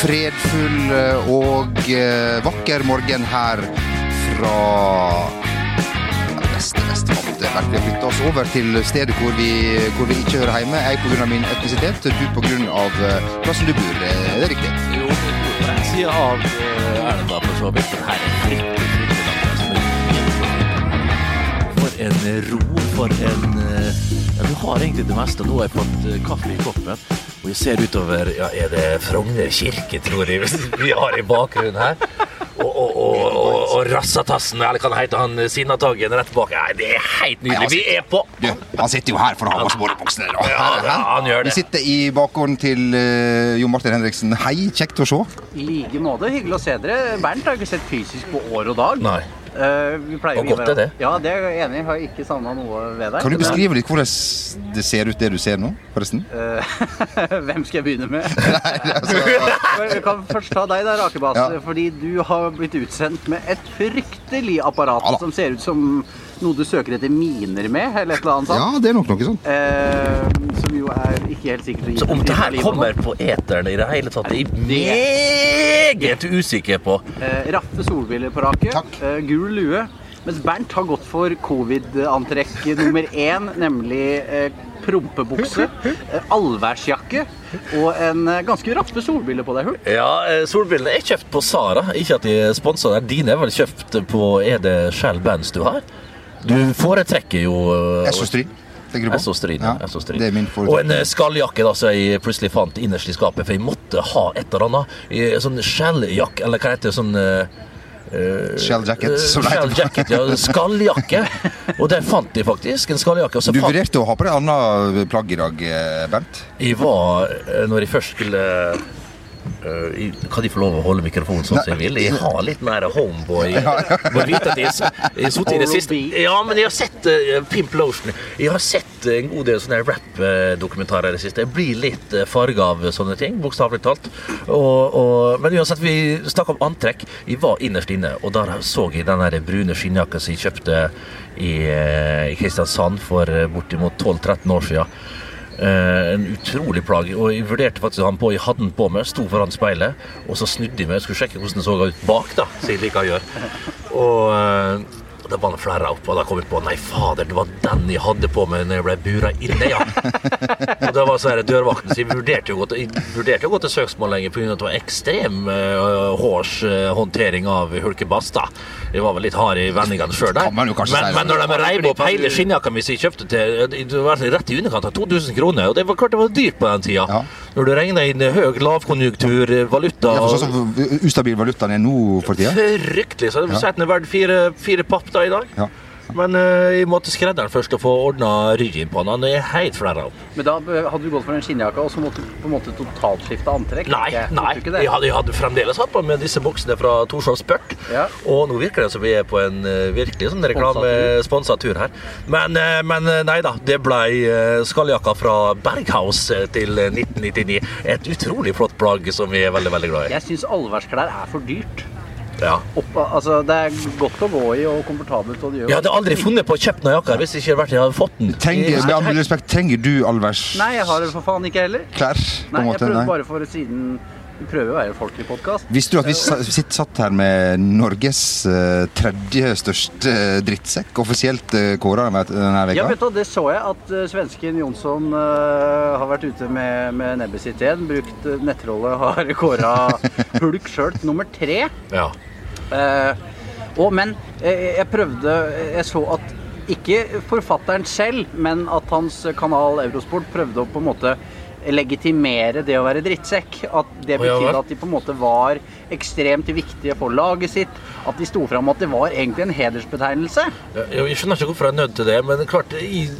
fredfull og eh, vakker morgen her fra neste neste fall Det er Vi har flytta oss over til stedet hvor vi, hvor vi ikke hører hjemme. Jeg pga. min etnisitet, du pga. plassen du bor. Er det riktig? Jo, vi bor på den sida av eh, elva, for så vidt. Her er fryktelig. For en ro, for en eh, Ja, du har egentlig det meste. Nå har jeg fått eh, kaffe i koppen. Og jeg ser utover Ja, er det Frogner kirke, tror jeg vi har i bakgrunnen her? Og, og, og, og, og Rassatassen, eller hva han heter, han Sinnataggen rett bak. Nei, det er helt nydelig. Vi er på Du, han sitter jo her for å ha oss seg borebuksene. Ja, ja, han gjør det. Vi sitter i bakgården til uh, Jon Martin Henriksen. Hei, kjekt å se. I like måte. Hyggelig å se dere. Bernt har ikke sett fysisk på år og dag. Nei. Eh, vi pleier Og å godt er det. Ja, det er jeg enig i. Har ikke savna noe ved deg. Kan du beskrive litt hvordan det ser ut, det du ser nå, forresten? Eh, Hvem skal jeg begynne med? Nei, altså, Jeg kan først ta deg da, Rakebase. Ja. Fordi du har blitt utsendt med et fryktelig apparat Ja som ser ut som noe du søker etter miner med, eller et eller annet sånt. ja, det er nok noe sånt. Eh, som jo er ikke helt sikkert å gi Så om et det her kommer på eteren i det hele tatt, er jeg meget usikker på. Eh, raffe solbriller på raket, eh, gul lue. Mens Bernt har gått for covid-antrekk nummer én, nemlig eh, prompebukse, eh, allværsjakke og en eh, ganske raffe solbriller på deg, Hult. Ja, eh, solbrillene er kjøpt på Sara. Ikke at de er sponsa der. Dine er vel kjøpt på Er det Shell Bands du har? Du foretrekker jo eh, tenker du på? Esso-stryn. Ja, det er min Og en eh, skalljakke da, som jeg plutselig fant innerst i skapet, for jeg måtte ha et eller annet. I Sånn Shell-jakke, eller hva heter det? Sånn eh, eh, Shell jacket. Shell jacket, ja. Skalljakke. Og den fant jeg faktisk en skalljakke. Du fant å ha på deg annet plagg i dag, Bent? Jeg var, eh, når jeg først skulle eh, Kan de få lov å holde mikrofonen sånn som jeg vil? Jeg har litt mer homeboy. Må vite at jeg jeg i det siste Ja, men jeg har sett uh, Pimp Lotion. Jeg har sett eh, en god del sånne rap-dokumentarer i det siste. Jeg blir litt uh, farga av sånne ting, bokstavelig talt. Og, og, men uansett, vi snakker om antrekk. Vi var innerst inne, og der så jeg den der brune skinnjakka som jeg kjøpte i, eh, i Kristiansand for eh, bortimot 12-13 år siden. Eh, en utrolig plage. Og jeg vurderte faktisk å ha den på. Jeg hadde den på meg, sto foran speilet, og så snudde jeg meg. Jeg skulle sjekke hvordan den så ut bak, da, som jeg liker å gjøre. Og eh, da var han flerra opp, og da kom jeg på Nei, fader, det var den jeg hadde på meg når jeg ble bura inne, ja. og det var så her dørvakten, så jeg vurderte jo å gå til, søksmål lenger pga. at det var ekstrem uh, hårs eh, håndtering av hulkebass, da. Jeg var vel litt hard i vendingene før der. Men, men når de reiv opp hele skinnjakka mi som jeg kjøpte til det var rett i underkant av 2000 kroner, og det var klart det var dyrt på den tida. Ja. Når du regner inn høy lavkonjunktur, valuta Ja, for sånn som ustabil valuta er nå for tida. Fryktelig. Så Ja. den er verdt fire, fire papp da i dag. Ja. Men eh, jeg måtte skredderen først og få ordna ryggen på han. Han er helt flerra opp. Men da hadde du gått for en skinnjakke og så måtte du på en måte totalskifte antrekk? Nei, nei. Jeg hadde, jeg hadde fremdeles hatt på med disse buksene fra Torshov Spurt. Ja. Og nå virker det som vi er på en eh, virkelig sånn reklamesponsa tur her. Men, eh, men nei da. Det ble uh, skalljakka fra Berghaus til eh, 1999. Et utrolig flott plagg som vi er veldig, veldig glad i. Jeg syns allværsklær er for dyrt. Ja. Opp, altså, det er godt å gå i og komfortabelt. Og det gjør Jeg hadde aldri funnet på å kjøpe noen jakker hvis det ikke jeg hadde fått den. Trenger, med all respekt, trenger du alvers Nei, jeg har det for faen ikke heller. På Nei, en jeg prøvde Nei. bare for siden Vi prøver å være en folkelig podkast. Visste du at vi sitter satt her med Norges eh, tredje største eh, drittsekk, offisielt uh, kåra denne Ja, vet du, Det så jeg at eh, svensken Jonsson eh, har vært ute med, med nebbet sitt igjen. Brukt uh, nettrollet, har kåra Hulk sjøl nummer tre. Ja. Eh, og, men eh, jeg prøvde Jeg så at ikke forfatteren selv, men at hans kanal Eurosport prøvde å på en måte legitimere det å være drittsekk. At det betydde at de på en måte var ekstremt viktige for laget sitt. At de sto fram at det var egentlig en hedersbetegnelse. Jeg, skjønner ikke hvorfor jeg er nødt til det, men klart jeg,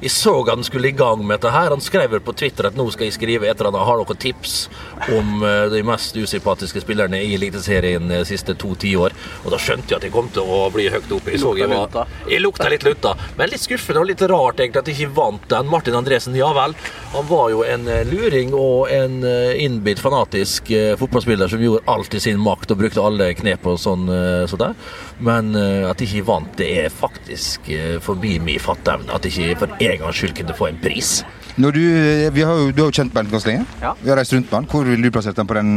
jeg så han skulle i gang med dette her. Han skrev vel på Twitter at nå skal jeg skrive etter at han har noen tips om eh, de mest usympatiske spillerne i Eliteserien de siste to tiår. Og da skjønte jeg at jeg kom til å bli høyt oppe. Jeg, jeg, var, jeg lukta litt lunta. Men litt skuffende og litt rart egentlig at jeg ikke vant den. Martin Andresen, ja vel. Han var jo en eh, luring og en eh, innbitt, fanatisk eh, fotballspiller som gjorde alt i sin makt og brukte alle knep og sånn. eh, så. Men eh, at jeg ikke vant, det er faktisk eh, forbi min fatteevne. At jeg ikke for en gangs skyld kunne få en pris. Når du, vi har jo, du har jo kjent Bernt ganske lenge. Ja. Vi har reist rundt med han. Hvor ville du plassert han på den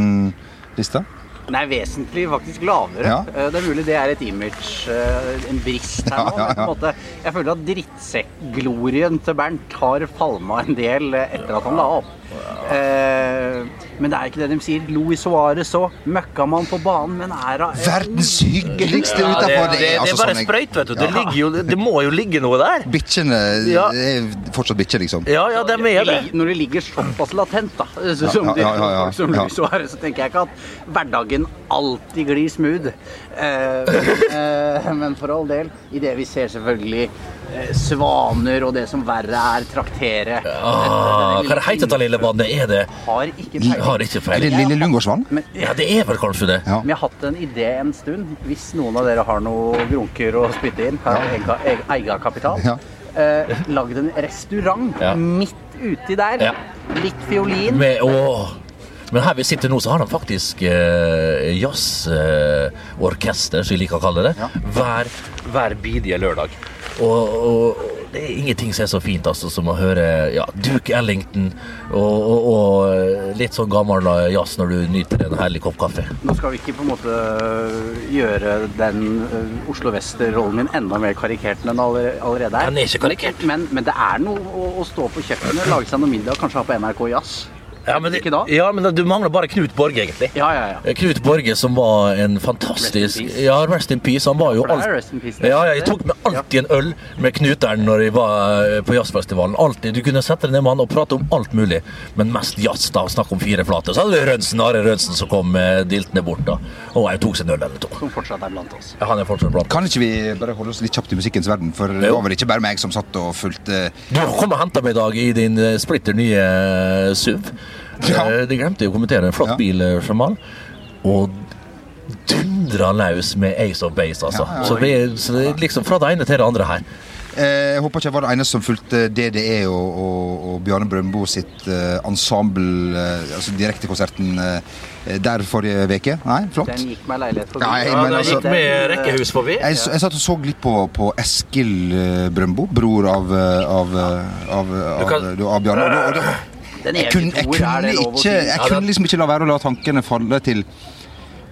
lista? Nei, vesentlig faktisk lavere. Ja. Eh, Det er mulig det er et image, eh, en brist her Ja, nå. ja, men på en ja. måte, jeg føler at drittsekkglorien til Bernt har falma en del eh, etter at han la opp. Eh, men det er ikke det de sier. Louis Suárez òg. Møkkamann på banen, men er da Verdens hyggeligste Ja, det, det, det, altså er bare sånn sprøyt, vet du. Det, jo, det må jo ligge noe der. Bikkjene Ja. det er fortsatt bikkjer, liksom. Ja, ja, de er det. Når det ligger såpass latent, da, så- som, Ja, ja, ja, ja. folk som Louis Suárez, så tenker jeg ikke at hverdagen alltid glir smooth. Eh, men, eh, men for all del, idet vi ser selvfølgelig svaner og det som verre er, traktere Ah, hva heter dette lille vannet? Er det Har ikke peiling. har ikke Er det. Lille Lungårdsvann? Ja, det er vel kanskje det. Ja. Men jeg har hatt en idé en stund. Hvis noen av dere har noe grunker å spytte inn, har ega, eierkapital, Ja. eh, lagd en restaurant Ja. midt uti der. Ja. Litt fiolin. Med, åh. Men her vi sitter nå, så har de faktisk eh, jazzorkester, som vi liker å kalle det, hver, hver bidige lørdag. Og, og det er ingenting som er så fint altså, som å høre ja, Duke Ellington og, og, og litt sånn gammel jazz når du nyter en herlig kopp kaffe. Nå skal vi ikke på en måte gjøre den eh, Oslo Vest-rollen min enda mer karikert enn den allerede er. Den er ikke karikert. Men, men det er noe å, å stå på kjøkkenet, lage seg noe middag, kanskje ha på NRK Jazz. Ja, men, det, ja, men du mangler bare Knut Borge, egentlig. Ja, ja, ja. Knut Borge som var en fantastisk Rest in peace. Ja, rest in peace. Han var jo alt- rest in peace. Ja, ja, jeg tok med alltid en øl med Knuteren når jeg var eh, på jazzfestivalen. Alltid. Du kunne sette deg ned med han og prate om alt mulig, men mest jazz. da, Snakke om fire flater. Så hadde vi Rønsen, Are Rønsen som kom eh, diltende bort. da. Og jeg tok seg en øl eller to. Som fortsatt er blant oss. Ja, han er fortsatt blant. Kan ikke vi bare holde oss litt kjapt i musikkens verden? For det var vel ikke bare meg som satt og fulgte Du kom og henta meg i dag i din eh, splitter nye eh, SUV. Ja. Eh, De glemte jo å kommentere en flott Ja. bil, eh, Jamal. Og dundra løs med Ace of Base, altså. Ja, ja. Så, vi, så det er liksom fra det ene til det andre her. Eh, Jeg håper ikke jeg var den eneste som fulgte DDE og, og, og Bjarne Brøndbo sitt ensemble, altså direktekonserten der forrige uke. Nei, flott. Den gikk meg leilighet forbi. Nei, Ja, men det altså- gikk med rekkehus forbi. Jeg, jeg, jeg satt og så litt på, på Eskil Brøndbo, bror av, av, av, av, av, av Bjarne. Og, da- og, da- Den jeg kunne, jeg kunne, er det lov å ikke, jeg Ja, kunne liksom ikke la være å la tankene falle til,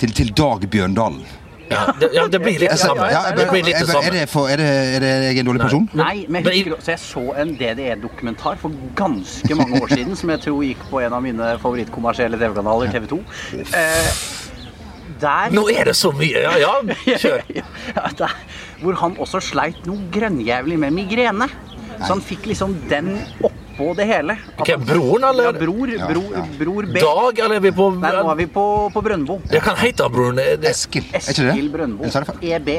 til, til Dag Bjørndalen. Ja, det, ja, det blir litt det samme. ja, Det blir litt det bare- er, det for, er, er det jeg en dårlig person? Nei, men Men jeg husker, så jeg så en DDE-dokumentar for ganske mange år siden, som jeg tror gikk på en av mine favorittkommersielle TV-kanaler, TV 2. Eh, der Nå er det så mye! Ja, ja, kjør. ja, der, hvor han også sleit noe grønnjævlig med migrene. Så han fikk liksom den oppå det hele. At okay, broren, eller? Ja, bror, Ja, bror, ja. bror B. Dag, eller er vi på Nei, nå er vi på, på Brøndbo. Jeg kan hete han broren. Eskil? Eskil Brøndbo. EB.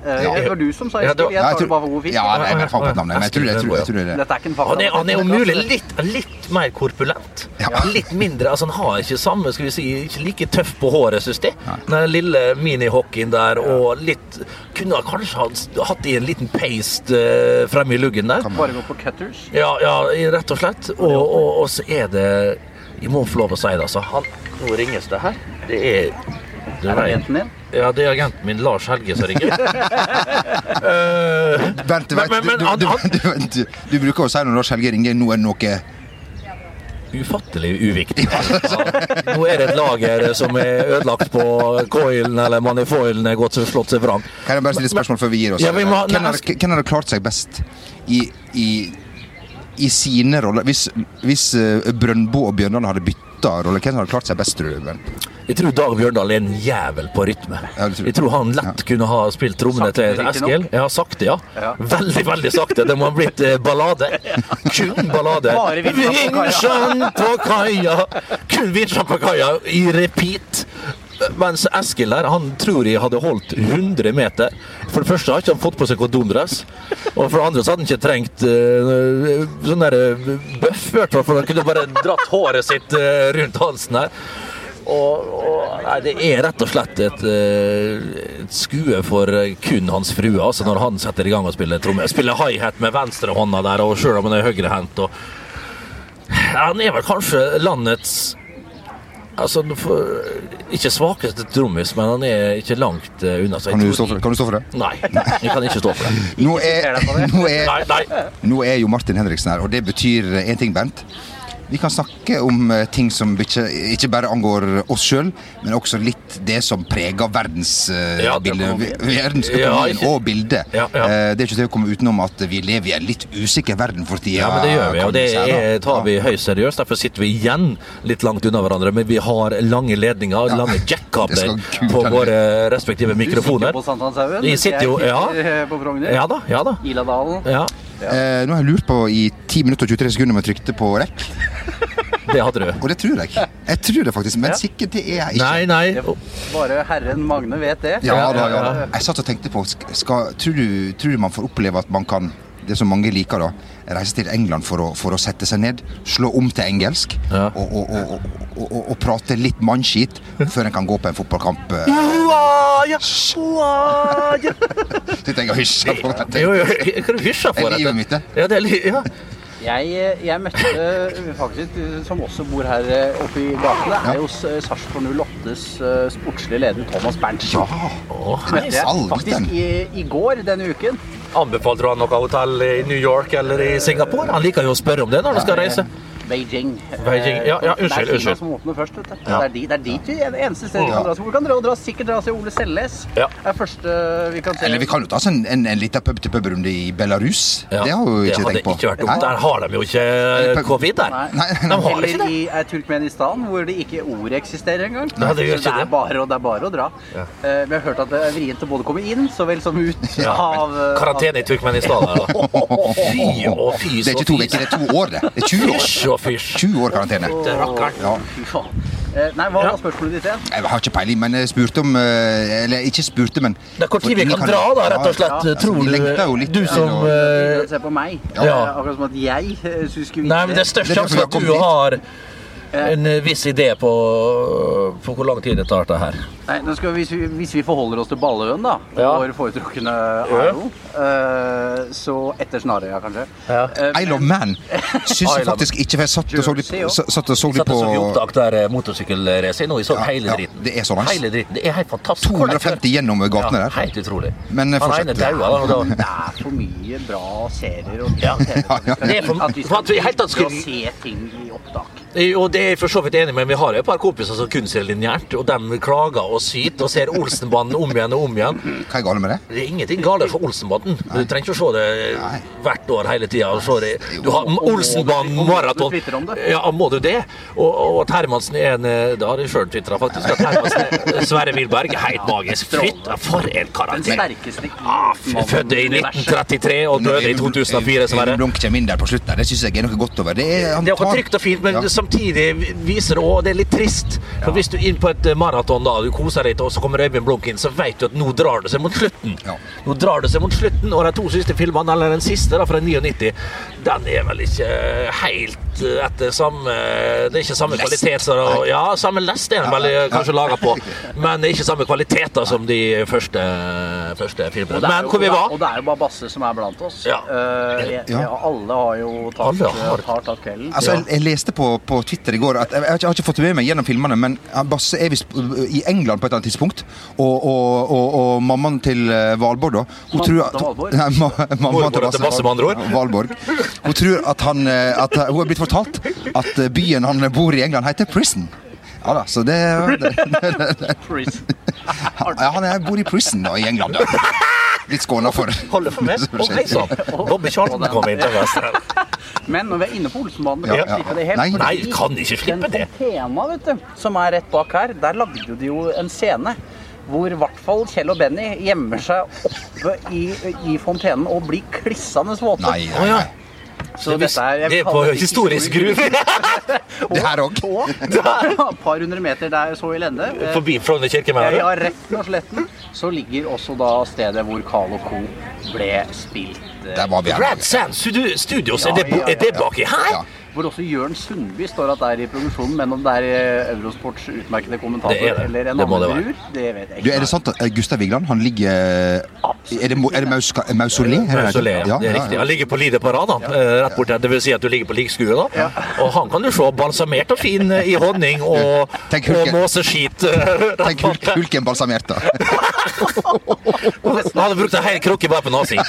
Eh, Ja. Det var du som sa Eskil. Jeg tar det bare for god fisk. Ja, nei, jeg fant på et men jeg tror, jeg tror, jeg tror det er. Dette er ikke en Han er, han er om mulig litt, litt mer korpulent. Ja. Litt mindre. altså Han har ikke samme, skal vi si, ikke like tøff på håret, syns jeg. Den lille minihockeyen der og litt Kunne kanskje hatt- hatt i en liten paste uh, fremme i luggen der. Bare gå på cutters. Ja, ja, rett og slett. Og, og, og så er det Jeg må få lov å si det, altså. Han, nå ringes det her. Det er det Er det jenten din? Ja, det er agenten min, Lars Helge, som ringer. uh, vent, men- du, du, du, bruker å si når Lars Helge ringer nå er noe Ufattelig uviktig. Ja. Nå er det et lager som er ødelagt på coilen, eller manifoilen er gått slått seg fram. Kan jeg bare stille spørsmål før vi gir oss? Ja, må hvem, hadde klart seg best i, i, i sine roller? Hvis, hvis eh, Brøndbo og Bjørndalen hadde bytta rolle, hvem hadde klart seg best, tror du? Jeg tror Dag Bjørndal er en jævel på rytme. Ja, tror- Jeg tror han lett kunne ha spilt trommene til Eskil. Ja, sakte, ja. Ja. Veldig, veldig sakte. Det må ha blitt eh, ballade. Kun ballade. Vinsjen på kaia! Kun vinsjen på kaia i repeat. Mens Eskil der, han tror jeg hadde holdt 100 meter. For det første har ikke han fått på seg kondomdress. Og for det andre så hadde han ikke trengt uh, sånn der eh, bøff, i hvert fall, for han kunne bare dratt håret sitt uh, rundt halsen her. Og, og nei, det er rett og slett et, et skue for kun hans frue, altså når han setter i gang og spiller tromme. Spiller high-hat med venstrehånda der, og sjøl om han er høyrehendt. og Han er vel kanskje landets Altså, for, Ikke svakeste trommis, men han er ikke langt eh, unna. så jeg Kan du stå for? Kan du stå for det? Nei, jeg kan ikke stå for det. Nå er, nå er, nå er jo Martin Henriksen her, og det betyr én ting, Bernt. Vi kan snakke om eh, ting som ikke, ikke bare angår oss sjøl, men også litt det som preger verdensbildet. Ja, verdensøkonomien Ja, og bildet. Ja, ja. Eh, Det er ikke til å komme utenom at vi lever i en litt usikker verden for tida. Ja, men det gjør vi, og det er, tar vi høyst seriøst. Derfor sitter vi igjen litt langt unna hverandre, men vi har lange ledninger, lange jack-kabler på våre respektive mikrofoner. Du sitter på Sankthanshaugen? Vi sitter jo- Jeg ja. sitter på Frogner. Ja da, ja da. Iladalen. Ja, Eh, nå har jeg lurt på i 10 minutter og 23 sekunder om jeg trykte på rekk, det hadde du. og det tror jeg. Jeg tror det faktisk, men Ja. sikkert det er jeg ikke. Nei, nei. Det- Bare herren Magne vet det. Ja, da, ja, ja. Jeg satt og tenkte på skal, tror, du, tror du man får oppleve at man kan det som mange liker, da reise til England for å, for å sette seg ned, slå om til engelsk Ja. og, og, og, og, og, og prate litt mannskit før en kan gå på en fotballkamp. eh. Sitter jeg og hysjer på dette. Jo, jo, hva det du hysjer for? Det livet dette? mitt, det. Ja, det er li ja. Jeg, jeg møtte eh, faktisk, eh, som også bor her eh, oppe i gatene, Ja. er jo Sarpsborg 08s eh, sportslige leder Thomas Berntsen. Ja. Å, Møtte jeg faktisk i, i går denne uken. Anbefalte du han noe hotell i New York eller i Singapore? Han liker jo å spørre om det når han skal reise. Beijing. Beijing. Ja, ja, unnskyld, Det er Kina som åpner først. vet du. Ja. Det, er dit, det er dit vi er det eneste stedet vi kan dra. Så vi kan dra, dra, sikkert dra til Ole Selnes. Ja. Er første vi kan se. Eller vi kan jo ta oss en, en, en liten pub-til-pub-runde i Belarus. Ja, Det har vi jo ikke tenkt på. ikke vært dumt. Der har de jo ikke covid der. Nei. Nei, nei, De har ikke det. i eh, Turkmenistan, hvor det ikke ordet eksisterer engang. Nei, det gjør ikke det det. er bare, det er bare å dra. Ja. Eh, vi har hørt at det er vrient å både komme inn så vel som ut Ja. av eh, Karantene i Turkmenistan. Fy og Fy og fys Det er ikke to fys. uker, det er to år, det. Det er 20 år. Fysj 20 år karantene. Det rakkeren. Ja. Eh, nei, hva Ja. var spørsmålet ditt igjen? Jeg har ikke peiling, men jeg spurte om eh, Eller ikke spurte, men Det er tid vi kan dra, da, rett og slett. Ja, Tror altså, lengter jo du litt Du som eh, Se på meg. Ja. Akkurat som at jeg syns ikke vi Nei, men det er størst sjanse for at du har en eh, viss idé på, på hvor lang tid det tar, det her. Nei, nå skal vi, hvis, vi, hvis vi forholder oss til Balløen, da, Ja. vår foretrukne Aero, uh, så etter Snarøya, kanskje. Ja. Uh, Isle of Man syns jeg faktisk ikke, for jeg satt og så litt, satt og så litt Satt og så opptak der eh, motorsykkelrace nå. Jeg så Ja, hele ja, det er så nice. Hele driten. Det er helt fantastisk. 250 gjennom gatene ja, der. Helt utrolig. Men, eh, fortsett. Det er for mye bra serier og TV-serier. ja. ja, ja. at vi for at vi skal se ting i opptak. Og det er jeg for så vidt enig med, men vi har jo et par kompiser som kun ser lineært, og de klager og syter og ser Olsenbanden om igjen og om igjen. Hva er galt med det? Det er ingenting galt for Olsenbanden. Du trenger ikke å se det Nei. hvert år hele tida. Du har Olsenbanden maraton. Ja, må du det? Og, og at Hermansen er en eh, Det har jeg sjøl tvitra, faktisk. At Hermansen er Sverre Wilberg. Helt magisk. Fytt, for en Den sterkeste Ah, Født i 1933 og døde i 2004, Sverre. Blunk kommer inn der på slutten. Det syns jeg er noe godt over. Det er, han Det er trygt og fint, men Ja. Samtidig viser det også det er litt trist. For Hvis du er inn på et eh, maraton da, du koser deg, og så kommer Øyvind Blunk inn, så vet du at nå drar det seg mot slutten. Ja. Nå drar det seg mot slutten, og de to siste filmene, eller den siste da, fra 99, den er vel ikke helt eh, etter samme Det er ikke samme Lest. kvalitet som Ja, samme lest er den vel eh, kanskje laga på, men det ikke samme kvaliteter som de første, første filmene. Men hvor vi var Og det er jo bare Basse som er blant oss. Ja. Uh, jeg- Ja. alle har jo tatt, Alle har- har tatt kvelden. Altså, jeg, jeg leste på, på Twitter i går at Jeg, jeg, har ikke, jeg har ikke fått det med meg gjennom filmene, men Basse er visst i England på et eller annet tidspunkt. Og, og, og, og mammaen til eh, Valborg, da hun tror til Valborg? Nei, ma, mammaen til Basse, med andre ord. Ja, Valborg. Hun tror at han eh, at Hun har blitt fortalt at eh, byen han bor i England, heter Prison. Ja da, så det, det, det, det Prison. ja, Han er, bor i prison da, i England. Da. Litt skåna for Holder for meg. Og hei sann. Bobby Charlton kom inn til venstre. Men når vi er inne på Olsenbanen, Ja, ja. det helt. Nei. Nei, kan ikke slippe det. Den fontena, vet du, som er rett bak her, der lagde de jo en scene hvor i hvert fall Kjell og Benny gjemmer seg oppe i, i fontenen og blir klissende våte. Nei, nei, nei. Så dette er, Det er på historisk grunn. Det her òg. Et par hundre meter der så i lende. eh, Forbi Frogner kirke, Ja, du? ja, rett av sletten så ligger også da stedet hvor Carl Co. ble spilt. eh, Der var vi. Rad Sand Studios, det, er det baki her? Ja. hvor også Jørn Sundby står at det er i produksjonen, men om det er eh, Eurosports utmerkede kommentator Det det. eller en annen bror, det vet jeg Du, er det sant at eh, Gustav Vigeland han ligger Er det, mo- er det mausolé? Er det Mausolé, det? ja. Det er riktig. Han ligger på Lide Parada, eh, rett. Det vil si at du ligger på likskue, da. Og han kan du se balsamert og fin eh, i honning og, og måseskit. eh, Tenk hulk, hulken balsamert, da. Han hadde brukt en hel krukke bare på nesen.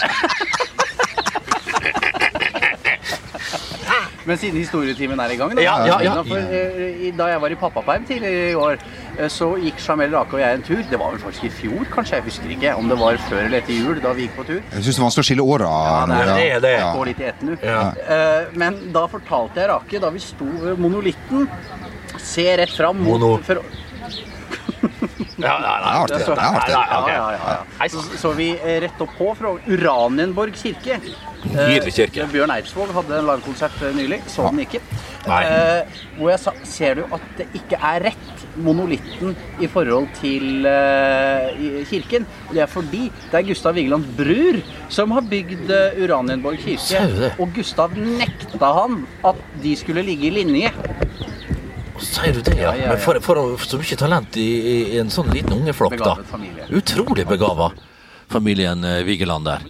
Men siden historietimen er i gang, da, Ja, ja, ja. For, uh, da jeg var i pappaperm tidligere i år, uh, så gikk Jamel Rake og jeg en tur. Det var vel faktisk i fjor, kanskje. Jeg husker ikke om det var før eller etter jul da vi gikk på tur. Jeg syns det er vanskelig å skille åra. Ja, det er det, det. Ja. Gå litt i ett nå. Ja. Eh, Men da fortalte jeg Rake, da vi sto ved monolitten, se rett fram mot Mono. for, Ja, ja, Det er artig. Det er så- artig. Ja, Ja, ok. ja, ja, ja. Så, så vi rett opp på fra Uranienborg kirke. Eh, Nydelig kirke. Bjørn Eidsvåg hadde en livekonsert eh, nylig. Så den ikke. Nei. Eh, hvor jeg sa Ser du at det ikke er rett, monolitten, i forhold til eh, kirken? Det er fordi det er Gustav Vigeland Brur som har bygd Uranienborg kirke. Og Gustav nekta han at de skulle ligge i linje. Sier du det, ja? Ja, ja, ja. Men for, for så mye talent i, i, en sånn liten ungeflokk, da. Utrolig begava, familien Vigeland der.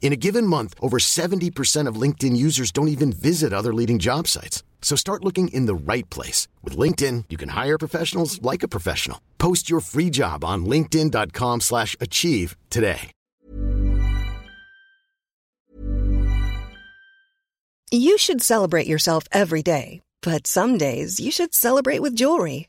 In a given month, over 70% of LinkedIn users don't even visit other leading job sites. So start looking in the right place. With LinkedIn, you can hire professionals like a professional. Post your free job on linkedin.com slash achieve today. You should celebrate yourself every day, but some days you should celebrate with jewelry.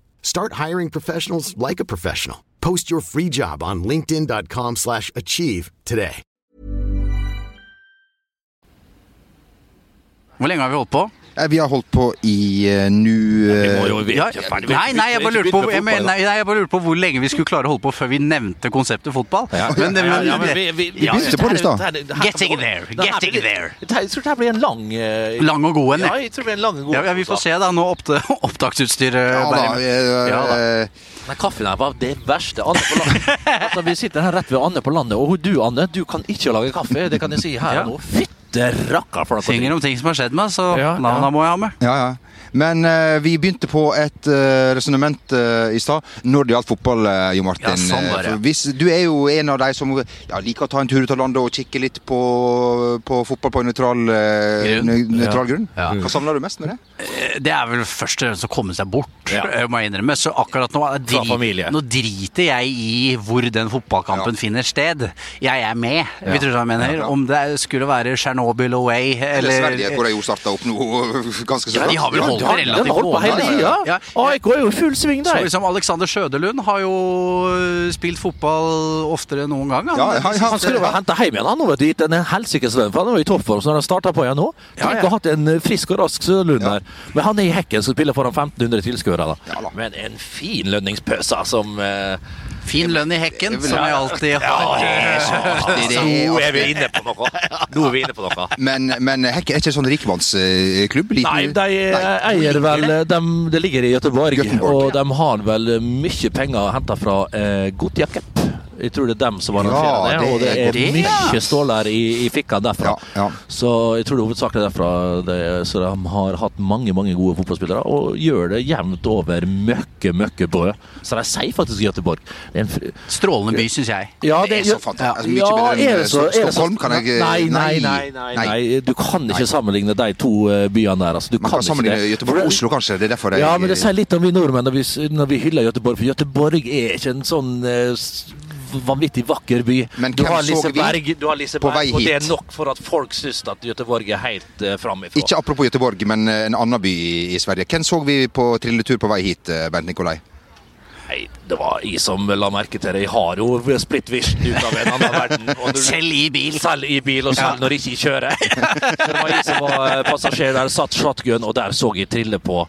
Start hiring professionals like a professional. Post your free job on linkedin.com slash achieve today. Hvor lenge har vi holdt på? Eh, Vi har holdt på i uh, nå Vi må jo eh, vi er Ja, nei, nei, jeg bare lurte på, vi- nei, jeg bare lurte på hvor lenge vi skulle klare å holde på før vi nevnte konseptet fotball. Ja, Men, det- ja, men, ja, men vi, vi, Vi begynte på det i stad. Getting there, getting there. Jeg tror det her blir en lang uh, Lang og god en, Ja, jeg tror det blir en lang og god Ja, ja, vi får se da nå oppta opptaksutstyret. Ja da. Eh, Ja da. eh, Nei, kaffen her var det verste. Anne på landet. Altså, vi sitter her rett ved Anne på landet, og du Anne, du kan ikke lage kaffe. Det kan jeg si her Ja. og nå. Fytte rakker for noe. Synger om ting som har skjedd meg, så Ja, ja. må jeg ha med. Ja, ja. Men eh, vi begynte på et uh, resonnement uh, i stad når det gjaldt fotball, uh, Jo Martin. Ja, sånn var det. Hvis, du er jo en av de som ja, liker å ta en tur ut av landet og kikke litt på, på fotball på nøytral uh, Grunn. nøytral grunn. Ja. Hva savner du mest med det? Det er vel først og fremst å komme seg bort, Ja. må jeg innrømme. Så akkurat nå, drit, nå driter jeg i hvor den fotballkampen Ja. finner sted. Jeg er med, Ja. du hva jeg mener. Ja. Om det skulle være Tsjernobyl away, Eller eller Sverige, hvor de jo starta opp noe ganske så Ja, de har vel holdt Ja, relativt har holdt på hele tida. Ja. AIK er jo i full sving Så der. liksom Alexander Sjødelund har jo spilt fotball oftere enn noen gang. han. Ja, ja, ja. Han skulle vært henta hjem igjen, han nå, vet du. Gitt en helsikes lønn, for han er jo i toppform, så han har starta på igjen nå. Ja, Tenk ja. å ha hatt en frisk og rask Ja. der. Men han er i hekken som spiller foran 1500 tilskuere. da. Men en fin lønningspøse som eh, Fin lønn i hekken, som jeg alltid har. Nå er vi inne på noe! Nå er vi inne på noe. Men, men Hekken er ikke en sånn rikmannsklubb? Nei, de eier vel de, Det ligger i Göteborg, Göteborg, og de har vel mye penger henta fra eh, Gotia Cup. Jeg tror det er dem som arrangerer Ja, det, og det det er er mye ståler i, i fikka derfra. Ja, ja. Så jeg tror det er hovedsakelig derfra. Det, så de har hatt mange mange gode fotballspillere, og gjør det jevnt over møkke, møkke bra. Så de sier faktisk Göteborg. Det er en Strålende by, syns jeg. ja, Det er så fantastisk. Altså, mye bedre enn det så- det så- Stockholm, kan jeg- Nei, nei, nei. nei, nei. Du kan ikke sammenligne de to eh, byene der. Altså, du Man kan kan sammenligne det. Göteborg og Oslo, kanskje. Det er derfor jeg Ja, men det sier litt om vi nordmenn når vi, når vi hyller Göteborg, for Göteborg er ikke en sånn eh, vanvittig vakker by. Men du hvem har så vi Liseberg, du har på Liseberg hit. og det er nok for at folk syns at Göteborg er helt uh, framifrå. Ikke apropos Göteborg, men eh, en annen by i i Sverige. Hvem så vi på trilletur på vei hit, Bent Bernt Nikolai? Nei, det var jeg som la merke til det. Jeg har jo split vision ut av en annen verden. Du, Selv i bil. Selv i bil, og selv når jeg ikke kjører. det var jeg som var eh, passasjer der, satt shotgun, og der så jeg trille på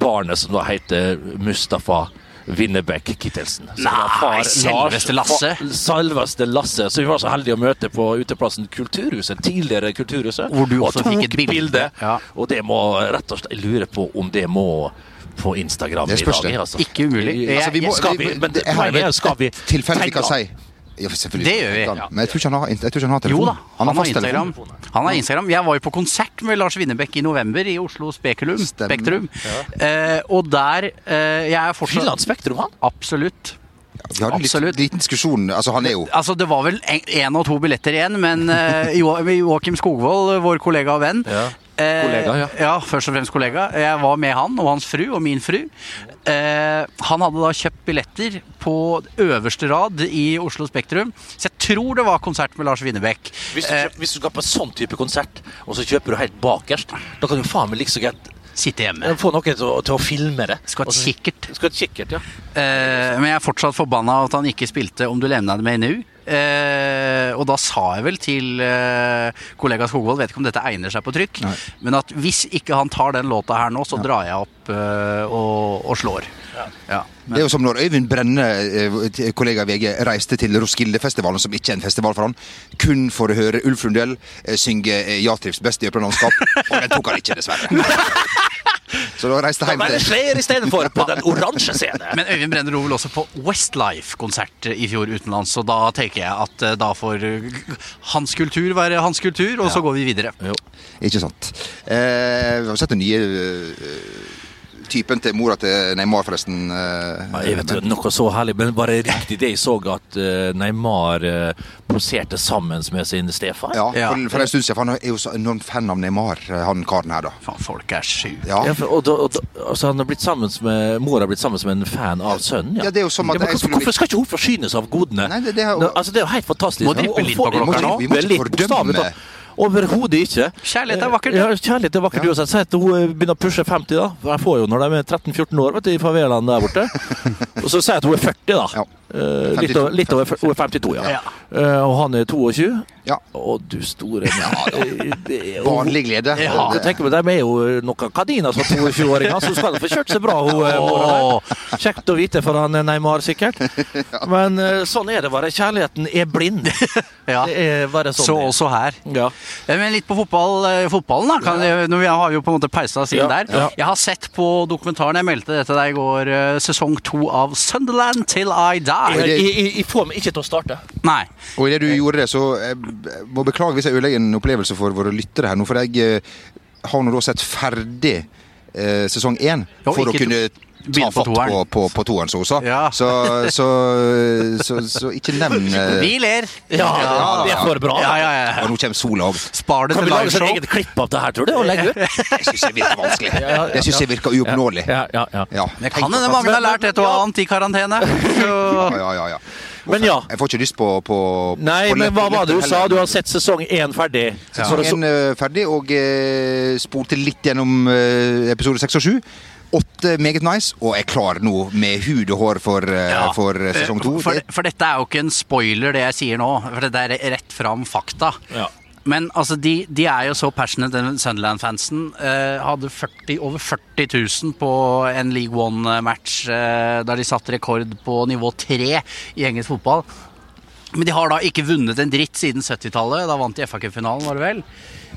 barnet som da heter Mustafa Winnerbäck Kittelsen. Så Nei, selveste Lasse. fa- Selveste Lasse. Så vi var så heldige å møte på uteplassen Kulturhuset, tidligere Kulturhuset. Hvor du også fikk et bilde. Ja. Og det må rett og slett Jeg lurer på om det må på Instagram i dag. det. Altså. Ikke umulig. Altså, vi må, skal vi, men det skal vi et tilfelle vi kan si ja. Det gjør vi. Ja. Men jeg tror ikke han har, jeg tror ikke han har telefon. Jo da, han, har fasttelefon. Instagram. Han har Instagram. Jeg var jo på konsert med Lars Winnebekk i november i Oslo Spekulum. Stemmer. Spektrum. Eh, og der eh, Jeg er Fyller han fortsatt Spektrum, han? Absolutt. Vi hadde en Absolutt. liten, liten diskusjon. Altså, han er jo Altså, det var vel én og to billetter igjen, men uh, Joakim Skogvold, vår kollega og venn Ja. Eh, Kollega, ja. ja. Først og fremst kollega. Jeg var med han og hans fru og min fru. Eh, han hadde da kjøpt billetter på øverste rad i Oslo Spektrum, så jeg tror det var konsert med Lars Winnebekk. Hvis du, Eh, hvis du skal på en sånn type konsert, og så kjøper du helt bakerst, da kan du faen meg like så greit sitte hjemme. få noen til, å- til å filme det. Skal ha et kikkert. Skal et kikkert, ja. Eh, men jeg er fortsatt forbanna at han ikke spilte Om du levner med nu. Eh, og da sa jeg vel til eh, kollega Skogvold, vet ikke om dette egner seg på trykk, men at hvis ikke han tar den låta her nå, så drar jeg opp eh, og, og slår. Ja. Det er jo som når Øyvind Brenne, eh, kollega VG, reiste til Roskildefestivalen, som ikke er en festival for han, kun for å høre Ulf Lundell eh, synge eh, Ja trives best i åpent landskap. Og den tok han ikke, dessverre. Så da reiste hjem til flere istedenfor på den oransje scenen. Men Øyvind Brenner dro vel også på Westlife-konsert i fjor utenlands, så da tenker jeg at eh, da får eh, hans kultur være hans kultur, og så går vi videre. Ikke sant. Eh, har sett den nye eh, typen til mora til Neymar, forresten? eh, Ja, Jeg vet ikke, Noe så herlig, men bare riktig det jeg så at eh, Neymar uh, poserte sammen med sin stefar. Ja, Ja. for, for en stund siden. Han er jo så enormt fan av Neymar, eh, han karen her, da. Faen, folk er sjuke. Ja. Ja, for, og og da, altså han har blitt sammen med, mora har blitt sammen med en fan av sønnen. Ja, det er jo som at men jeg hvorfor, skulle- hvorfor skal ikke hun forsynes av godene? Nei, det- det er jo- Nå, altså, det er jo helt fantastisk. Må Og- og litt på klokka nå. Vi må ikke fordømme. Overhodet ikke. Kjærlighet er vakkert, Ja, kjærlighet er vakkert uansett. Si at hun eh, begynner å pushe 50, da. Jeg får jo når de er 13-14 år vet du, i favelaen der borte. Og så sier jeg at hun er 40, da. Ja. Eh, litt, over, litt over Hun er 52, ja. Ja. Uh, og han er 22. Ja. Å, du store ja, Vanlig glede. Ja. tenker meg, De er jo noen kaniner som 22-åringer, så skal de få kjørt seg bra. Hun, oh. Kjekt å vite for han Neymar, sikkert. Men uh, sånn er det bare. Kjærligheten er blind. Ja. Det er sånn. Så det også her. Ja. Men litt på fotball, fotballen, da. Kan, ja. Vi har jo på en måte pausa siden Ja, der. ja. Jeg har sett på dokumentaren, jeg meldte det til deg i går, sesong to av Sunderland Till I Die. Jeg, jeg, jeg får meg ikke til å starte. Nei. Og idet du gjorde det, så jeg må beklage hvis jeg ødelegger en opplevelse for våre lyttere her nå, for jeg eh, har nå da sett ferdig eh, sesong én for å kunne ta fatt på, på, på toeren. Ja. Så, så, så, så ikke nevn eh, Vi ler. Ja, ja, det er for bra. Ja, ja, ja. Og nå kommer sola òg. Spar det Kan vi lage et eget klipp av det her, tror du? Og legge ut? Det syns det virker vanskelig. Jeg Det syns det virker uoppnåelig. Ja, ja, ja. Ja. Det kan hende mange har lært et og annet i karantene. Ja, ja, ja, ja. Men ja. Jeg får ikke lyst på, på Nei, på men hva var det du sa? Du har sett sesong én ferdig. Sesong én eh, ferdig, og eh, spolte litt gjennom eh, episode seks og sju. Åtte meget nice, og er klar nå med hud og hår for, eh, Ja. for eh, sesong to. For, for dette er jo ikke en spoiler, det jeg sier nå. For det er rett fram fakta. Ja. Men altså, de, de er jo så passionate, den Sunderland-fansen. Eh, hadde 40, over 40 000 på en League One-match eh, der de satte rekord på nivå 3 i engelsk fotball. Men de har da ikke vunnet en dritt siden 70-tallet. Da vant de FA-cupfinalen, var det vel.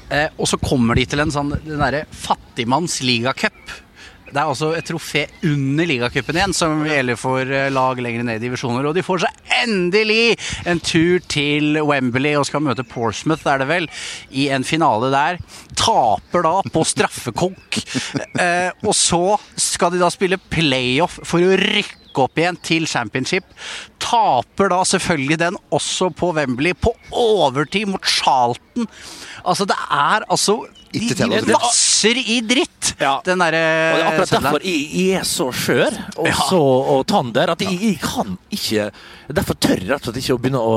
Eh, og så kommer de til en sånn den derre fattigmanns ligacup. Det er altså et trofé under ligacupen igjen, som gjelder for eh, lag lenger ned i divisjoner. Og de får seg endelig en tur til Wembley og skal møte Portsmouth, er det vel, i en finale der. Taper da på straffekonk. Eh, og så skal de da spille playoff for å rykke opp igjen til championship. Taper da selvfølgelig den også på Wembley, på overtid mot Charlton. Altså, det er altså Ikke til de å- vasser i dritt, Ja. den derre Og det er akkurat derfor jeg, jeg er så skjør og så og tander at jeg, jeg kan ikke Derfor tør jeg rett og slett ikke å begynne å,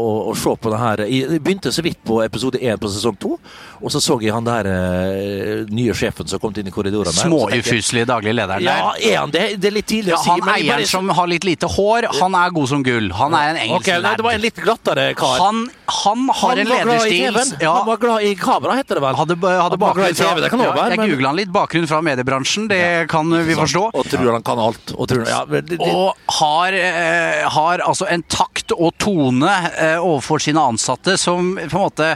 å, å se på det her. Jeg begynte så vidt på episode én på sesong to, og så så jeg han der eh, nye sjefen som kom inn i korridorene. Småufyselige daglig lederen Ja, der. er han det? Det er litt tidlig Ja, å si. han eieren bare- som har litt lite hår, han er god som gull. Han er en engelsk okay, nei, Det var en litt glattere kar. Han, han har Han en lederstil ja, Han var glad i kamera, heter det vel. hadde, hadde bakgrunn fra TV, det kan ja, være, Jeg men- googla han litt. Bakgrunn fra mediebransjen, det kan vi forstå. Og tror han kan alt. Og tror, ja, det, det, Og har, eh, har altså en takt og tone eh, overfor sine ansatte som på en måte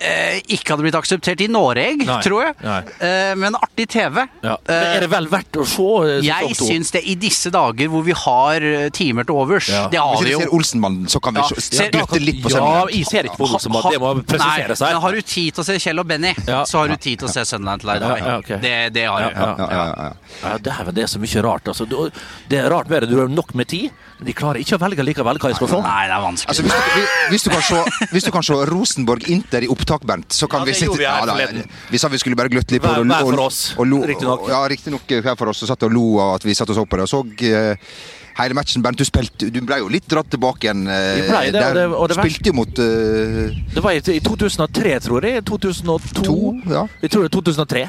eh, ikke hadde blitt akseptert i Norge, Nei, tror jeg. Eh, men artig TV. ja. men er det vel verdt å se? eh, Jeg syns det i disse dager hvor vi har eh, timer til overs. Ja. Det har Hvis vi Hvis du ser Olsenmannen, så kan vi Ja, se- dytte litt på Ja, Sunderland. jeg ser ikke på Olsenmannen, Det må presiseres Nei, men har du tid til å se Kjell og Benny, Ja. så har du tid til å se Sunderland til deg. Ja, ja, ok. det, det har du. ja. Ja, ja, ja. Ja, Dæven, det er så mye rart. Altså. Det er rart med det. Du har nok med tid, men de klarer ikke å velge likevel hva de skal se. Nei, det er vanskelig. Altså, hvis, du, hvis, du kan se, hvis du kan se Rosenborg-Inter i opptak, Bernt, så kan Ja, vi gjorde vi ja, da. Vi sa vi skulle bare gløtte litt på det. hver for oss, riktignok. Ja, riktignok hver for oss. Og satt og lo av at vi satt og så på det. Og så Uh, hele matchen. Bernt, du spilte Du ble jo litt dratt tilbake igjen. eh, Vi ble det, og det- og det spilte jo mot uh... Det var i, i 2003, tror jeg. 2002. To, ja. Jeg tror det er 2003.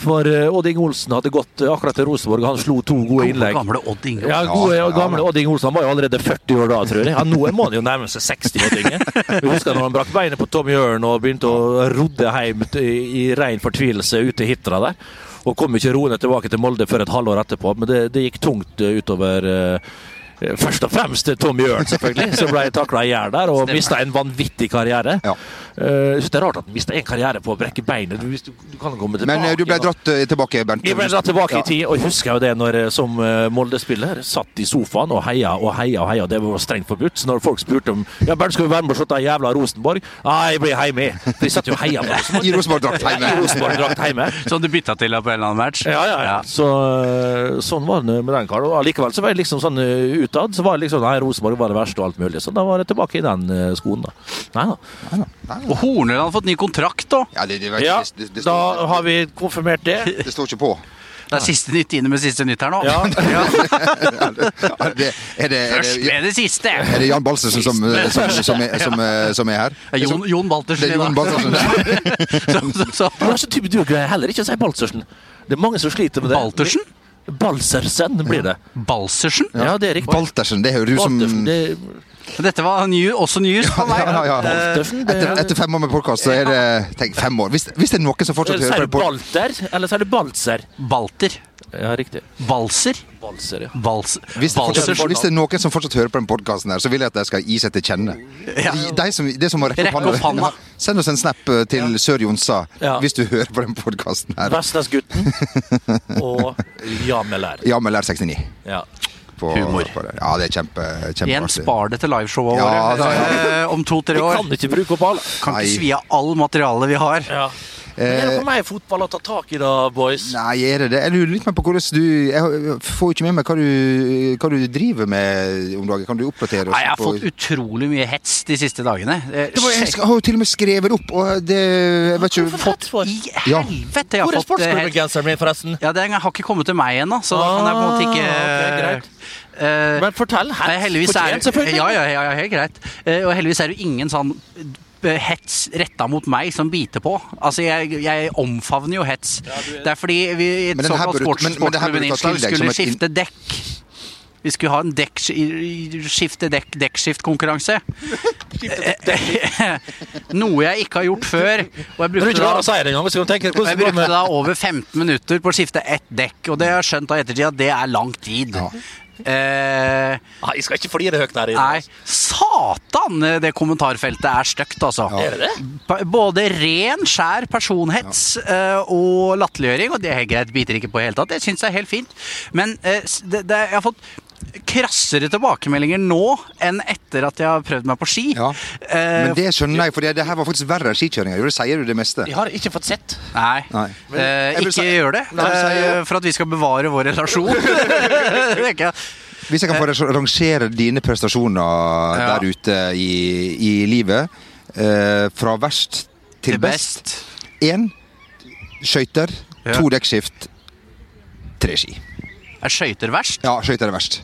For uh, Odd Inge Olsen hadde gått eh, akkurat til Rosenborg. Han slo to gode innlegg. Gamle Odd Inge. Ja, gode, Ja, gamle Odd Inge Olsen han var jo allerede 40 år da, tror jeg. Ja, nå må han jo nærme seg 60 Odd Inge. Vi husker når han brakk beinet på Tom Jørn og begynte å rodde hjem i, ren fortvilelse ute i Hitra der. Og kom ikke roende tilbake til Molde før et halvår etterpå. Men det, det gikk tungt eh, utover eh, Først og fremst Tom Jørn, selvfølgelig, som ble takla i hjel der og mista en vanvittig karriere. Ja. Eh, Jeg synes det er rart at han mista en karriere på å brekke beinet. Du, du, du kan komme tilbake. Men eh, du ble dratt eh, tilbake, Bernt. Jeg ble dratt tilbake Ja. i tid, og jeg husker jo det når som eh, Molde-spiller satt i sofaen og heia og heia og heia. Det var strengt forbudt. Så når folk spurte om Ja, Bernt, skal vi være med og se den jævla Rosenborg? Nei, jeg blir hjemme. For jeg satt jo og heia på Rosenborg. I Rosenborg-drakt hjemme. I Rosenborg-drakt. Som du bytta til på en eller annen match? Ja, ja, ja. Så, eh, sånn var det med den karen. Og allikevel så var jeg liksom sånn eh, utad, så var det liksom Nei, Rosenborg var det verste og alt mulig. Så da var det tilbake i den eh, skoen, da. Nei da. Og Hornøy hadde fått ny kontrakt, da. Ja, det, det, Ja, det, det, da har vi konfirmert det. det står ikke på. Det er siste nytt inne med siste nytt her nå. Ja. Er det, er det, er det, Først med det siste! er det Jan Baltersen som, som, som, er, som, er, som er her? Ja, Jon, Jon Baltersen. Det er Jon Baltersen. Så, så, så. Det er så typisk du heller ikke å si Baltersen. Det er mange som sliter med det. Baltersen? Balsersen blir det. Balsersen? Ja, det er riktig. Baltersen, det høres ut som det, Dette var ny, også news på meg. Ja, ja, ja. Etter, etter fem år med podkast, så er det Tenk, fem år. Hvis, hvis det er noen som fortsatt hører på Balter, eller så er det Balser? Balter. Ja, riktig. Valser? Valser, ja. Bals, hvis det, fortsatt, Balsersen. hvis det er noen som fortsatt hører på den podkasten, så vil jeg at de skal gi seg til kjenne. Ja. De, de som, det som må rekke Rekke opp hånda. Send oss en snap eh, til Sør Jonsa Ja. hvis du hører på den podkasten her. Vestlandsgutten og Jamelær. Jamelær 69. Ja. På, Humor. På det. Ja, det er kjempe, Igjen, kjempeartig. spar det til liveshowet Ja, våre da, eh, om to-tre år. Vi kan ikke bruke opp alle. Kan ikke svi av all materialet vi har. Ja. Men er det for meg fotball å ta tak i, da, boys? Nei, er det det? Jeg lurer litt mer på hvordan du Jeg får jo ikke med meg hva du, hva du driver med om dagen. Kan du oppdatere oss? Nei, jeg har på- fått utrolig mye hets de siste dagene. Eh, det var, jeg har jo til og med skrevet opp, og det jeg vet ikke, Fått for? I helvete! Jeg Hvor er fått eh, hets. sportsklubben-genseren min, forresten? Ja, Den har ikke kommet til meg ennå, så da kan jeg på en måte ikke okay, greit. Uh, Men fortell. Hets fortjent, selvfølgelig. ja, ja, ja, ja, helt greit. Uh, og heldigvis er det jo ingen sånn eh, hets retta mot meg som biter på. Altså, jeg, jeg omfavner jo hets. det er fordi vi i et såkalt burde- sports, men- men det her sportsklubben burde du ta innslag til deg skulle et skifte dekk. Vi skulle ha en dekk, skifte dekk, dekkskiftkonkurranse. Noe jeg ikke har gjort før. Og jeg brukte da jeg brukte da over 15 minutter på å skifte ett dekk, og det har jeg skjønt av ettertid at det er lang tid. Eh, Nei, Jeg skal ikke flire høyt der inne. nei, satan! Det kommentarfeltet er stygt, altså. Er det det? Både ren, skjær personhets eh, og latterliggjøring, og det er greit, biter ikke på i hele tatt. Jeg syns jeg er helt fint. Men eh, det, det, jeg har fått krassere tilbakemeldinger nå enn etter at jeg har prøvd meg på ski. Ja. Eh, Men det skjønner jeg, for det, det her var faktisk verre enn skikjøringa. Det sier du det meste. Jeg har ikke fått sett. Nei. Nei. Eh, ikke si- gjør det, Nei, si- eh, for at vi skal bevare vår relasjon. Hvis jeg kan få rangere dine prestasjoner Ja. der ute i, i livet, eh, fra verst til, Til best. Én skøyter, Ja. to dekkskift, tre ski. Er skøyter verst? Ja, skøyter er verst.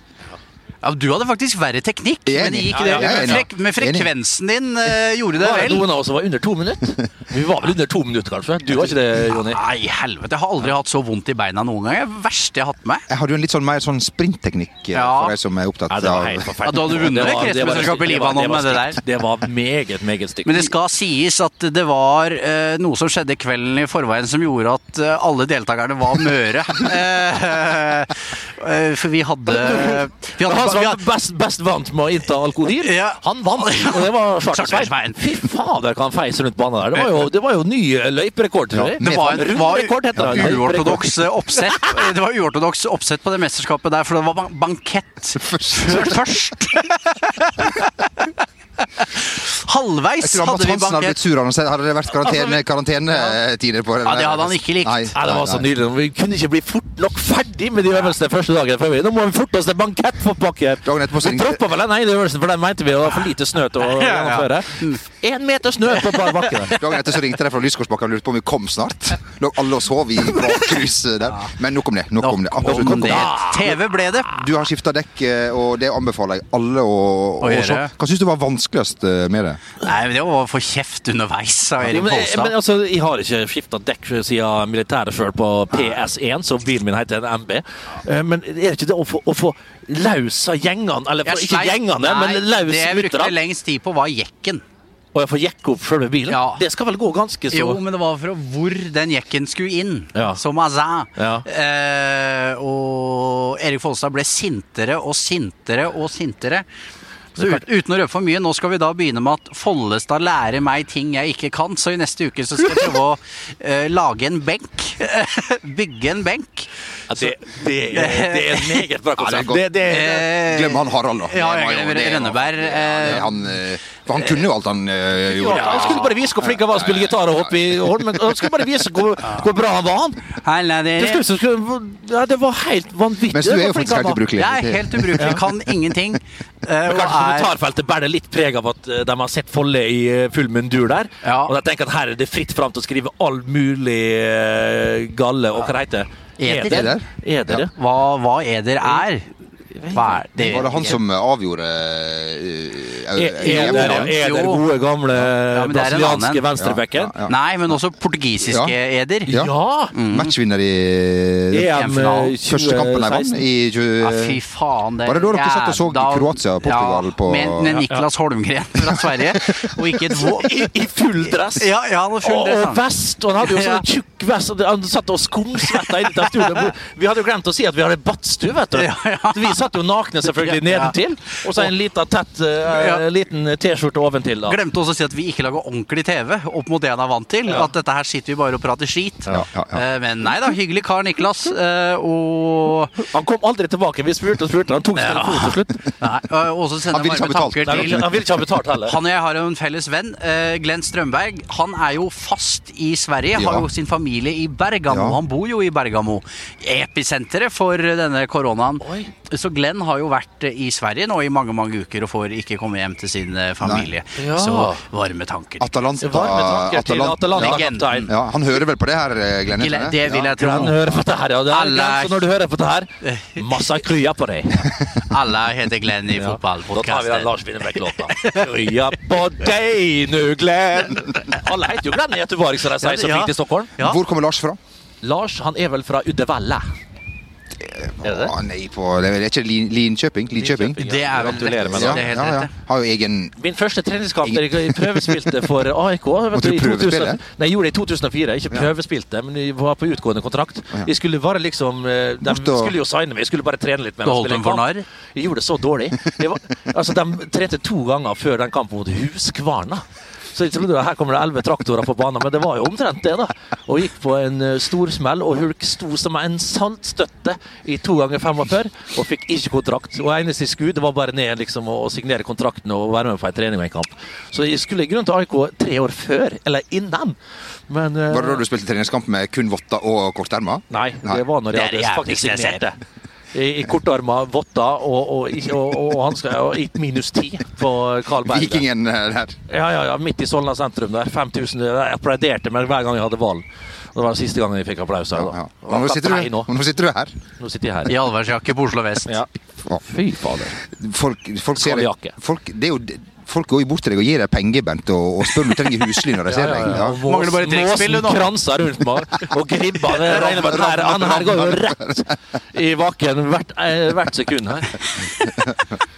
Ja, du hadde faktisk verre teknikk, men det gikk Ja, det. ja, med, frek med frekvensen din uh, gjorde det Var det vel. noen av oss som var under to minutter? Vi var vel under to minutter, kanskje? Du var ikke det, Jonny? Nei, helvete. Jeg har aldri hatt så vondt i beina noen gang. Det er verste jeg har hatt med. Jeg hadde jo en litt sånn mer sånn sprintteknikk eh, for deg som er opptatt av Ja, da hadde du vunnet kretsmesterskapet i Libanon med det der. Det var meget, meget stygt. Men det skal sies at det var uh, noe som skjedde kvelden i forveien som gjorde at uh, alle deltakerne var møre. For vi hadde Vi hadde, som vi var best, best vant med å innta alkohol, Ja. han vant. Og det var. Svartesveien. Fy fader, hva han feis rundt banen der. Det var jo, det var jo ny eh, løyperekord, Ja, det var, en, var heter det. uortodoks oppsett Det var uortodoks oppsett på det mesterskapet der, for det var bankett først. Halvveis hadde vi hadde bankett. sur. Hadde det vært karantene, karantenetider på det? Ja, det hadde han ikke likt. Nei, Nei, det var så nei, nei. nydelig. Vi kunne ikke bli fort nok ferdig med de øvelsene første dagen. vi- Nå må vi forte oss til bankettpakke. Dagen etterpå så Vi ringte- droppa vel den ene øvelsen, for den mente vi var for lite snø til å gjennomføre. Én meter snø på bar bakke. der. Dagen etter så ringte de fra Lysgårdsbakken og lurte på om vi kom snart. Lå alle og sov i bakhuset der. Men nok om det. Nok om det. Absolutt Om nok det. om det. TV ble det. Du har skifta dekk, eh, og det anbefaler jeg alle å, Å å gjøre. se. Hva syns du var vanskeligst eh, med det? Nei, men det var å få kjeft underveis av Erik men, men altså, jeg har ikke skifta dekk siden militæret før på PS1, så bilen min heter en MB. Eh, Men er det ikke det å få, å få av gjengene, eller for, ikke gjengene, Nei, men løs Det jeg brukte lengst tid på, var jekken. og jeg får jekke opp sjølve bilen? Ja. Det skal vel gå ganske så Jo, men det var fra hvor den jekken skulle inn. Ja. Som Azin. Ja. Eh, og Erik Folstad ble sintere og sintere og sintere. Så ut, uten å røpe for mye, nå skal vi da begynne med at Follestad lærer meg ting jeg ikke kan. Så i neste uke så skal jeg prøve å eh, lage en benk. Bygge en benk. Ja, det, det, er, det er et meget bra Ja, det er det, det, Eh, Glem han Harald, da. Ja, Det jeg det Rønneberg. Eh, han, eh, for han kunne jo alt han eh, ja, gjorde. han skulle bare vise hvor flink han var å spille gitar og hoppe i hånd men han skulle bare vise hvor, hvor bra han var. han. det, det var helt vanvittig. Mens du er jo faktisk helt ubrukelig. Jeg er helt ubrukelig, kan ingenting. eh, og Kanskje kommentarfeltet bærer litt preg av at eh, de har sett Folle i eh, full mundur der. Ja. Og de tenker at her er det fritt fram til å skrive all mulig eh, galle og hva det heter. Eder. Eder. Eder, ja. hva, hva eder er. Hva er det? Var det han som avgjorde uh, ja. Eder, gode, gamle men det er en brasilianske annen. venstrebacken. Ja, ja. Nei, men også portugisiske Ja. eder. Ja. Ja! Matchvinner i EM eh, første kampen de vant i 20... Ja, fy faen. Det Var det da dere satt og så da- Kroatia-Portugal ja, på- Med, med Niklas Holmgren fra Sverige, og ikke et. I, I full dress. Ja, ja, han var full dress, og og vest, og han hadde jo sånn tjukk vest. Og han satt og skumsvetta inni der studioet. Vi hadde jo glemt å si at vi hadde badstue, vet du. Ja, ja. Satt jo nakne selvfølgelig nedentil, og så en liten tett uh, liten T-skjorte oventil. da. Glemte også å si at vi ikke lager ordentlig TV opp mot det han er vant til. At dette her sitter vi bare og prater skit. Ja, ja, ja. Eh, Men nei da, hyggelig kar Niklas. Og Han kom aldri tilbake. Vi spurte og spurte. Han tok Ja. telefonen til slutt. Nei, og så sender Han vil ikke ha betalt. tanker til Han ville ikke ha betalt heller. Han og jeg har jo en felles venn, Glenn Strømberg. Han er jo fast i Sverige, har jo sin familie i Bergamo. Ja. Han bor jo i Bergamo. Episenteret for denne koronaen. Oi. Så Glenn har jo vært eh, i Sverige nå i mange mange uker og får ikke komme hjem til sin eh, familie. Ja. Så varme tanker. Atalanta, Varme tanker til Atalanta-kaptein. Ja, han hører vel på det her, Glenn? Glenn? Det vil jeg tro. Han hører på det her, ja. Det er Alle- Glenn, så når du hører på det her, masse krya på deg. Alle heter Glenn i Ja. Da tar vi den. Lars Winnerbäck-låta. Krya på deg nu, Glenn. Alle heter jo Glenn i Göteborg, som de sier så Ja. fint i Stockholm. Ja. Hvor kommer Lars fra? Lars han er vel fra Uddevalla. Er det det? Ah, nei, på det er ikke Lin- Linkjøping? Linkjøping? Linkjøping, Det er vel Gratulerer med ja, det. det er helt ja, ja. rett. det. Har jo egen Min første treningskamp der jeg prøvespilte for AIK vet Måtte du i prøvespille? 2000 Nei, jeg gjorde det i 2004. Ikke prøvespilte, men jeg var på utgående kontrakt. Jeg skulle bare liksom eh, De skulle jo signe meg, jeg skulle bare trene litt med Du og holdt spille dem for kamp. narr? Jeg gjorde det så dårlig. Det var, altså, De trente to ganger før den kampen mot Huskvarna. Så jeg trodde her kommer det elleve traktorer på banen, men det var jo omtrent det, da. Og gikk på en uh, storsmell, og Hulk sto som en saltstøtte i to ganger 45 og fikk ikke kontrakt. Og eneste jeg skulle, det var bare ned liksom, og, signere kontrakten og være med på en trening og en kamp. Så jeg skulle i grunnen til AIK tre år før, eller innen. Men uh, Var det da du spilte treningskamp med kun votter og kortermer? Nei, Nei. det var når jeg hadde faktisk signerte. I, i kortarma votter og, og, og, og, og hansker og gitt minus ti på Carl Berg. Vikingen eh, der. Ja, ja, ja, midt i Solna sentrum der. 5000 Jeg applauderte meg hver gang jeg hadde ballen. Det var siste gangen jeg fikk applaus. her, Ja, ja. Nå sitter, du, nå. nå sitter du her. Nå sitter jeg her. I allværsjakke på Oslo vest. Ja. Ja. Fy fader. Folk, folk ser det, folk, det er jo, folk går jo bort til deg og gir deg penger, Bent, og, og spør om du trenger husly når de ser deg. Ja. Mangler bare trekkspill, du, kranser rundt meg og gribber. Jeg regner med at her, han her går jo rett i bakken hvert, eh, hvert sekund her.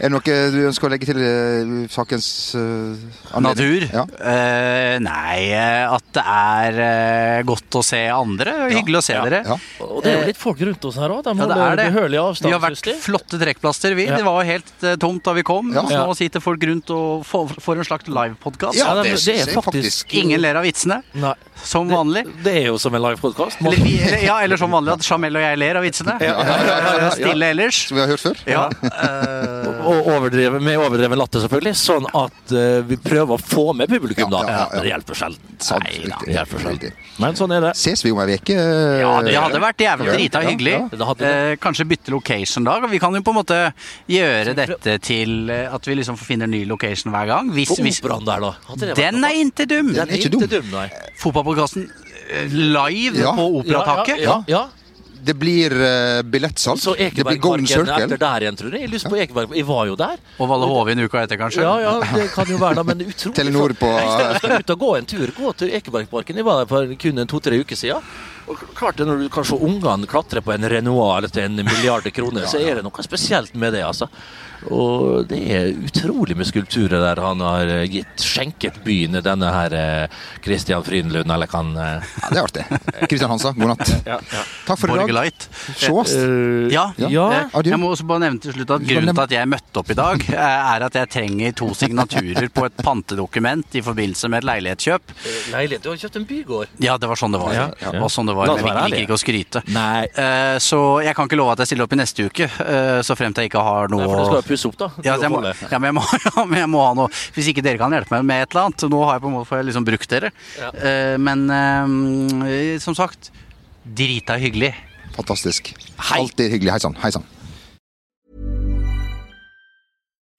Er det noe du ønsker å legge til eh, sakens uh. Natur? Ja. Uh, nei, at det er uh, godt å se andre. Hyggelig å se Ja. dere. Ja. Og det er jo litt folk rundt oss her òg. De Ja, det holder er det. avstand. Vi har vært flotte trekkplaster, vi. Ja. Det var helt eh, tomt da vi kom. Ja. Så nå sitter folk rundt og får, får en slags livepodkast. Ja, Ja, det det, er faktisk Ingen ler av vitsene, Nei. som vanlig. Det er jo som en livepodkast. Eller, vi, eller, ja, eller som vanlig at Jamel og jeg ler av vitsene. Stille ellers. Som vi har hørt før? Ja. eh, Overdrive, med overdreven latter, selvfølgelig. Sånn at uh, vi prøver å få med publikum, da. Ja, ja, ja. Det hjelper sjelden. Sant, Nei, da, det hjelper sjelden. Men sånn er det. Ses vi om ei uke? Ja, det hadde vært jævlig drita ja, hyggelig. Eh, kanskje bytte location da. Vi kan jo på en måte gjøre dette til eh, at vi liksom finner ny location hver gang. Hvis, hvis, der, da. Den er ikke dum! Den er ikke dum. Fotballpodkasten eh, live Ja. på Operataket. Ja, ja, ja. Det blir uh, billettsalg. Så Det blir Golden Ekebergparken Circle. etter der igjen, tror jeg. Jeg på Ekeberg. Jeg var jo der. Og Valle Hove en uke etter, kanskje. Ja, ja, det kan jo være da, men utrolig Telenor på- Jeg skal, ut og gå en tur. Gå til Ekebergparken. Jeg var der for kun to-tre uker siden. Og klart det, Når du kan se ungene klatre på en Renoir til en milliard kroner, så er det noe spesielt med det. altså. Og det er utrolig med skulpturer der han har eh, gitt skjenket byen denne her eh, Christian Frydenlund, eller kan eh, Ja, det er artig. Kristian Hansa, god natt. Takk for i dag. Sjås. Uh, Ja. ja. Jeg må også bare nevne til slutt at Grunnen til at jeg møtte opp i dag, er at jeg trenger to signaturer på et pantedokument i forbindelse med et leilighetskjøp. Leilighet. Du har kjøpt en bygård. Ja, det var sånn det var. Ja, Det var sånn det var, jeg liker ikke å skryte. Nei. Så jeg kan ikke love at jeg stiller opp i neste uke, så fremt jeg ikke har noe Nei, pusse opp, da. ja, jeg må, ja, men jeg må, ja, men jeg må ha noe Hvis ikke dere kan hjelpe meg med et eller annet. Nå har jeg på en måte får jeg liksom brukt dere. Ja. Uh, Men uh, som sagt drita hyggelig. Fantastisk. Hei. Alltid hyggelig. Hei sann. Hei sann.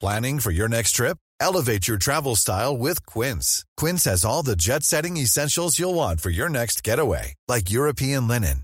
Planning for your next trip? Elevate your travel style with Quince. Quince has all the jet setting essentials you'll want for your next getaway, like European linen,